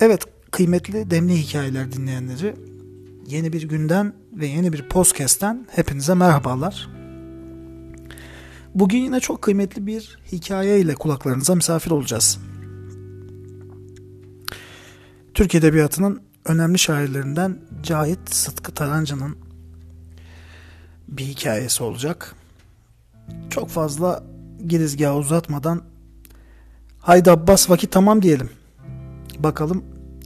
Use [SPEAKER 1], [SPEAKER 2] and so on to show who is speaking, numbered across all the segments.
[SPEAKER 1] Evet kıymetli demli hikayeler dinleyenleri yeni bir günden ve yeni bir podcast'ten hepinize merhabalar. Bugün yine çok kıymetli bir hikaye ile kulaklarınıza misafir olacağız. Türk Edebiyatı'nın önemli şairlerinden Cahit Sıtkı Tarancı'nın bir hikayesi olacak. Çok fazla girizgahı uzatmadan haydi Abbas vakit tamam diyelim. Bakalım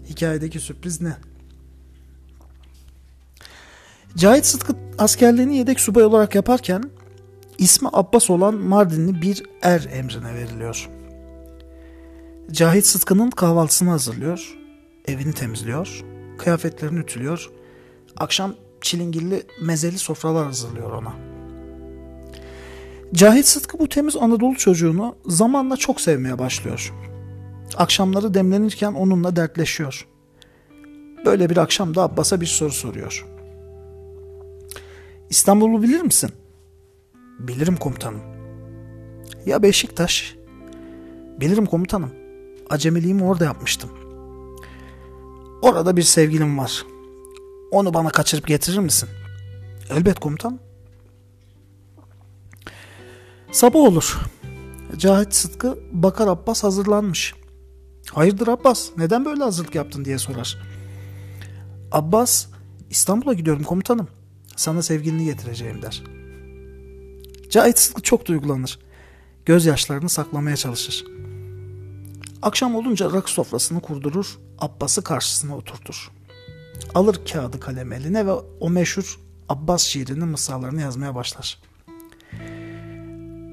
[SPEAKER 1] hikayedeki sürpriz ne? Cahit Sıtkı askerliğini yedek subay olarak yaparken ismi Abbas olan Mardinli bir er emrine veriliyor. Cahit Sıtkı'nın kahvaltısını hazırlıyor, evini temizliyor, kıyafetlerini ütülüyor, akşam çilingirli mezeli sofralar hazırlıyor ona. Cahit Sıtkı bu temiz Anadolu çocuğunu zamanla çok sevmeye başlıyor. Akşamları demlenirken onunla dertleşiyor. Böyle bir akşamda Abbas'a bir soru soruyor. İstanbul'u bilir misin? Bilirim komutanım. Ya Beşiktaş? Bilirim komutanım. Acemiliğimi orada yapmıştım. Orada bir sevgilim var. Onu bana kaçırıp getirir misin? Elbet komutan. Sabah olur. Cahit Sıtkı Bakar Abbas hazırlanmış. Hayırdır Abbas neden böyle hazırlık yaptın diye sorar. Abbas İstanbul'a gidiyorum komutanım. Sana sevgilini getireceğim der. Cahit Sıtkı çok duygulanır. Gözyaşlarını saklamaya çalışır. Akşam olunca rakı sofrasını kurdurur, Abbas'ı karşısına oturtur. Alır kağıdı kalem eline ve o meşhur Abbas şiirinin mısralarını yazmaya başlar.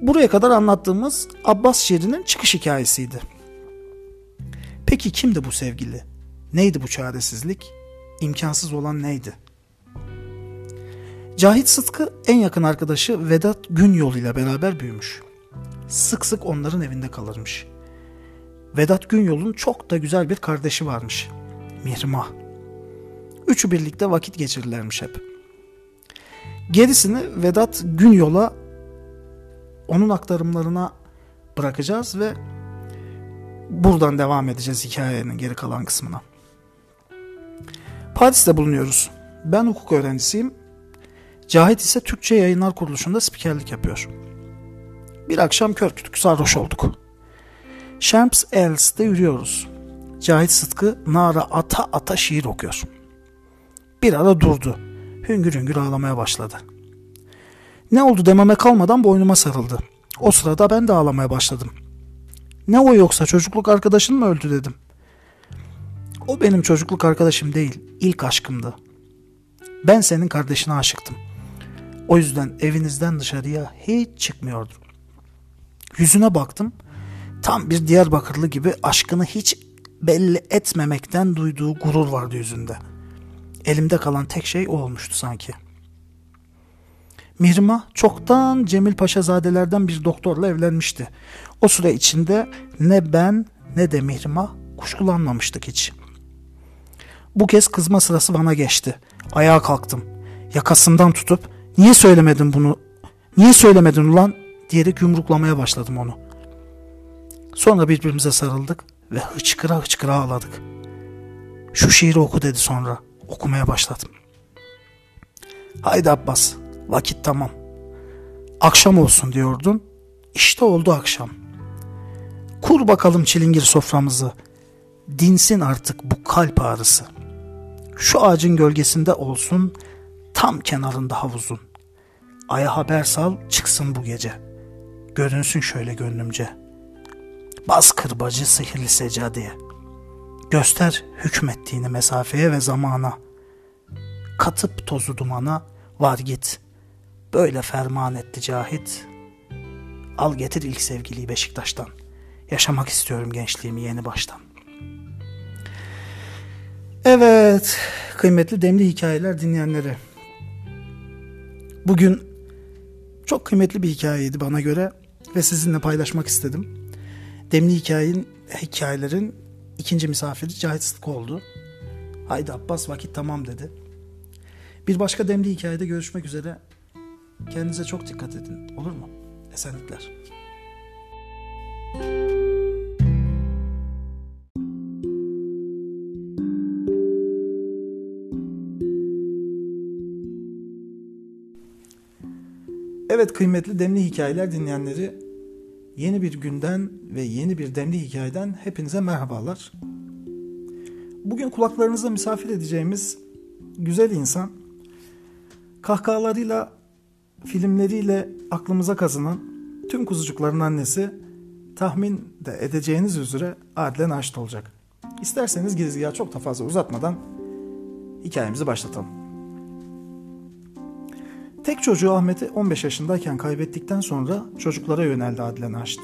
[SPEAKER 1] Buraya kadar anlattığımız Abbas şiirinin çıkış hikayesiydi. Peki kimdi bu sevgili? Neydi bu çaresizlik? İmkansız olan neydi? Cahit Sıtkı en yakın arkadaşı Vedat Günyol ile beraber büyümüş. Sık sık onların evinde kalırmış. Vedat Günyol'un çok da güzel bir kardeşi varmış. Mihrimah. Üçü birlikte vakit geçirirlermiş hep. Gerisini Vedat Günyol'a onun aktarımlarına bırakacağız ve buradan devam edeceğiz hikayenin geri kalan kısmına. Paris'te bulunuyoruz. Ben hukuk öğrencisiyim. Cahit ise Türkçe Yayınlar Kuruluşu'nda spikerlik yapıyor. Bir akşam kör kütük sarhoş olduk. Champs Elysees'te yürüyoruz. Cahit Sıtkı nara ata ata şiir okuyor. Bir ara durdu. Hüngür hüngür ağlamaya başladı. Ne oldu dememe kalmadan boynuma sarıldı. O sırada ben de ağlamaya başladım. Ne o yoksa çocukluk arkadaşın mı öldü dedim. O benim çocukluk arkadaşım değil, ilk aşkımdı. Ben senin kardeşine aşıktım. O yüzden evinizden dışarıya hiç çıkmıyordum. Yüzüne baktım. Tam bir Diyarbakırlı gibi aşkını hiç belli etmemekten duyduğu gurur vardı yüzünde. Elimde kalan tek şey o olmuştu sanki. Mirma çoktan Cemil Paşazadelerden bir doktorla evlenmişti. O süre içinde ne ben ne de Mirma kuşkulanmamıştık hiç. Bu kez kızma sırası bana geçti. Ayağa kalktım. Yakasından tutup niye söylemedin bunu? Niye söylemedin ulan? diyerek yumruklamaya başladım onu. Sonra birbirimize sarıldık ve hıçkıra hıçkıra ağladık. Şu şiiri oku dedi sonra. Okumaya başladım. Haydi Abbas, vakit tamam. Akşam olsun diyordun. İşte oldu akşam. Kur bakalım çilingir soframızı. Dinsin artık bu kalp ağrısı. Şu ağacın gölgesinde olsun, tam kenarında havuzun. Aya haber sal, çıksın bu gece. Görünsün şöyle gönlümce. Bas kırbacı sihirli seccadeye. Göster hükmettiğini mesafeye ve zamana. Katıp tozu dumana var git. Böyle ferman etti Cahit. Al getir ilk sevgiliyi Beşiktaş'tan. Yaşamak istiyorum gençliğimi yeni baştan. Evet, kıymetli demli hikayeler dinleyenleri. Bugün çok kıymetli bir hikayeydi bana göre ve sizinle paylaşmak istedim. Demli hikayenin, hikayelerin ikinci misafiri Cahit Sıtkı oldu. Haydi Abbas vakit tamam dedi. Bir başka demli hikayede görüşmek üzere. Kendinize çok dikkat edin olur mu? Esenlikler. Evet kıymetli Demli Hikayeler dinleyenleri yeni bir günden ve yeni bir Demli Hikaye'den hepinize merhabalar. Bugün kulaklarınıza misafir edeceğimiz güzel insan kahkahalarıyla filmleriyle aklımıza kazınan tüm kuzucukların annesi tahmin de edeceğiniz üzere Adile Naşit olacak. İsterseniz girizgahı çok da fazla uzatmadan hikayemizi başlatalım. Tek çocuğu Ahmet'i 15 yaşındayken kaybettikten sonra çocuklara yöneldi Adile Naşit.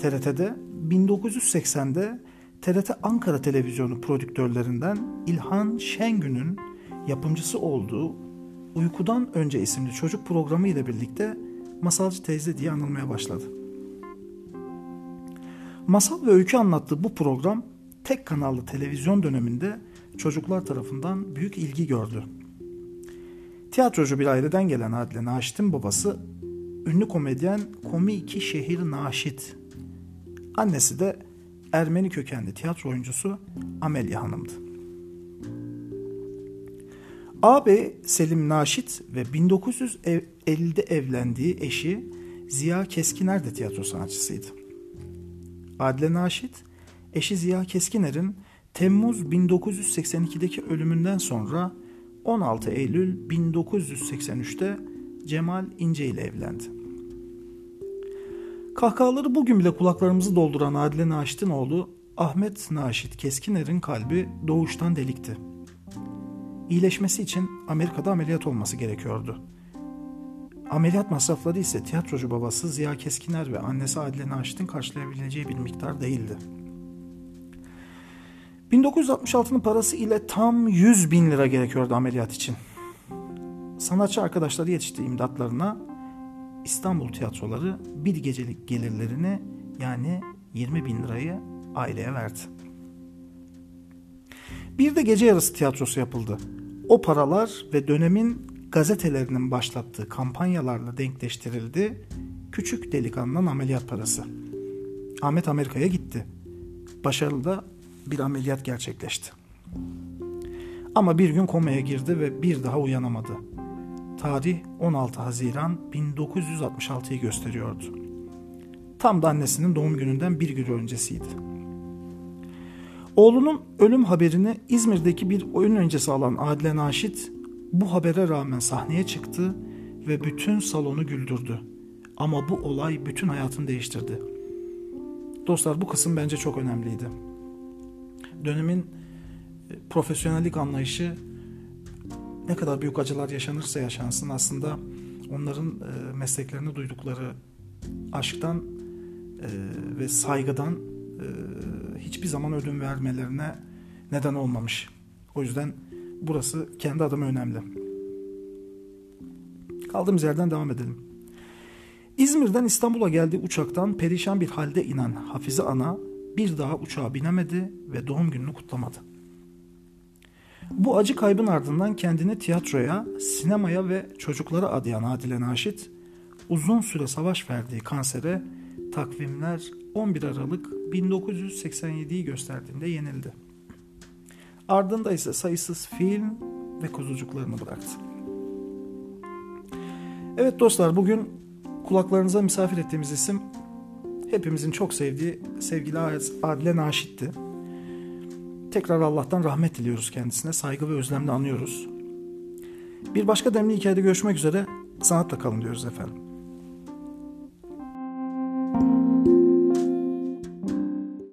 [SPEAKER 1] TRT'de 1980'de TRT Ankara Televizyonu prodüktörlerinden İlhan Şengün'ün yapımcısı olduğu Uykudan Önce isimli çocuk programı ile birlikte Masalcı Teyze diye anılmaya başladı. Masal ve öykü anlattığı bu program tek kanallı televizyon döneminde çocuklar tarafından büyük ilgi gördü. Tiyatrocu bir aileden gelen Adile Naşit'in babası ünlü komedyen Komiki Şehir Naşit. Annesi de Ermeni kökenli tiyatro oyuncusu Amelia Hanım'dı. Ağabey Selim Naşit ve 1950'de evlendiği eşi Ziya Keskiner de tiyatro sanatçısıydı. Adile Naşit, eşi Ziya Keskiner'in Temmuz 1982'deki ölümünden sonra 16 Eylül 1983'te Cemal İnce ile evlendi. Kahkahaları bugün bile kulaklarımızı dolduran Adile Naşit'in oğlu Ahmet Naşit Keskiner'in kalbi doğuştan delikti. İyileşmesi için Amerika'da ameliyat olması gerekiyordu. Ameliyat masrafları ise tiyatrocu babası Ziya Keskiner ve annesi Adile Naşit'in karşılayabileceği bir miktar değildi. 1966'nın parası ile tam 100 bin lira gerekiyordu ameliyat için. Sanatçı arkadaşları yetişti imdatlarına. İstanbul tiyatroları bir gecelik gelirlerini yani 20 bin lirayı aileye verdi. Bir de gece yarısı tiyatrosu yapıldı. O paralar ve dönemin gazetelerinin başlattığı kampanyalarla denkleştirildi. Küçük delikanlının ameliyat parası. Ahmet Amerika'ya gitti. Başarılı da bir ameliyat gerçekleşti. Ama bir gün komaya girdi ve bir daha uyanamadı. Tarih 16 Haziran 1966'yı gösteriyordu. Tam da annesinin doğum gününden bir gün öncesiydi. Oğlunun ölüm haberini İzmir'deki bir oyun öncesi alan Adile Naşit bu habere rağmen sahneye çıktı ve bütün salonu güldürdü. Ama bu olay bütün hayatını değiştirdi. Dostlar bu kısım bence çok önemliydi dönemin e, profesyonellik anlayışı ne kadar büyük acılar yaşanırsa yaşansın aslında onların e, mesleklerini duydukları aşktan e, ve saygıdan hiçbir zaman ödün vermelerine neden olmamış. O yüzden burası kendi adıma önemli. Kaldığımız yerden devam edelim. İzmir'den İstanbul'a geldiği uçaktan perişan bir halde inen Hafize Ana bir daha uçağa binemedi ve doğum gününü kutlamadı. Bu acı kaybın ardından kendini tiyatroya, sinemaya ve çocuklara adayan Adile Naşit, uzun süre savaş verdiği kansere takvimler 11 Aralık 1987'yi gösterdiğinde yenildi. Ardında ise sayısız film ve kuzucuklarını bıraktı. Evet dostlar bugün kulaklarınıza misafir ettiğimiz isim hepimizin çok sevdiği sevgili Adile Naşit'ti. Tekrar Allah'tan rahmet diliyoruz kendisine. Saygı ve özlemle anıyoruz. Bir başka demli hikayede görüşmek üzere. Sanatla kalın diyoruz efendim.